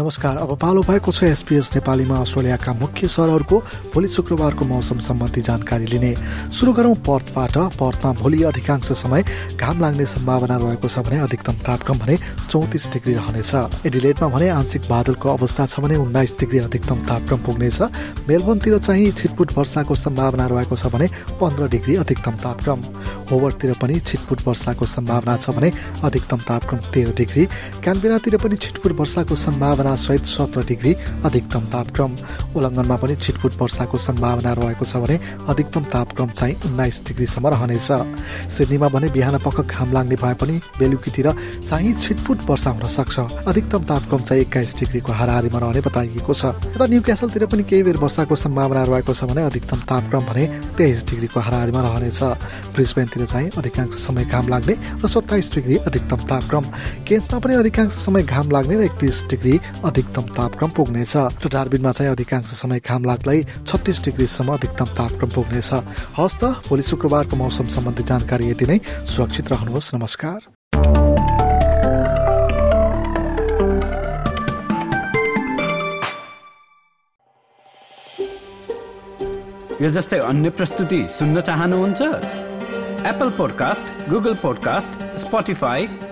नमस्कार अब पालो भएको छ एसपिएस नेपालीमा अस्ट्रेलियाका मुख्य सहरहरूको भोलि शुक्रबारको मौसम सम्बन्धी जानकारी लिने। सुरु गरौँ पर्थबाट। पर्थमा भोलि अधिकांश समय घाम लाग्ने सम्भावना रहेको छ भने अधिकतम तापक्रम भने चौतिस डिग्री रहनेछ। एडिलेटमा भने आंशिक बादलको अवस्था छ भने उन्नाइस डिग्री अधिकतम तापक्रम पुग्नेछ। मेलबोनतिर चाहिँ छिटपुट वर्षाको सम्भावना रहेको छ भने पन्ध्र डिग्री अधिकतम तापक्रम। होवर्डतिर पनि छिटपुट वर्षाको सम्भावना छ भने अधिकतम तापक्रम तेह्र डिग्री। क्यानबेरातिर पनि छिटपुट वर्षाको सम्भावना सहित सत्र डिग्री अधिकतम तापक्रम। उल्लङ्घनमा पनि छिटपुट वर्षाको सम्भावना रहेको छ भने अधिकतम तापक्रम चाहिँ उन्नाइस डिग्रीसम्म रहनेछ। सिडनीमा भने बिहान पख घाम लाग्ने भए पनि बेलुकीतिर चाहिँ छिटपुट वर्षा हुन सक्छ। अधिकतम तापक्रम चाहिँ एक्काइस डिग्रीको हाराहारीमा रहने बताइएको छ। यता न्यू क्यासलतिर पनि केही बेर वर्षाको सम्भावना रहेको छ भने अधिकतम तापक्रम भने तेइस डिग्रीको हाराहारीमा रहनेछ। ब्रिजबेनतिर चाहिँ अधिकांश समय घाम लाग्ने र सत्ताइस डिग्री अधिकतम तापक्रम। केन्समा पनि अधिकांश समय घाम लाग्ने र एकतिस डिग्री अधिकतम तापक्रम पुग्नेछ र डार्बिनमा चाहिँ अधिकांश समय घाम लाग्दै छत्तिस डिग्रीसम्म अधिकतम तापक्रम पुग्नेछ। हस् त भोलि शुक्रबारको मौसम सम्बन्धी जानकारी यति नै। सुरक्षित रहनुहोस्। नमस्कार। यो जस्तै अन्य प्रस्तुति सुन्न चाहनुहुन्छ? Apple podcast Google podcast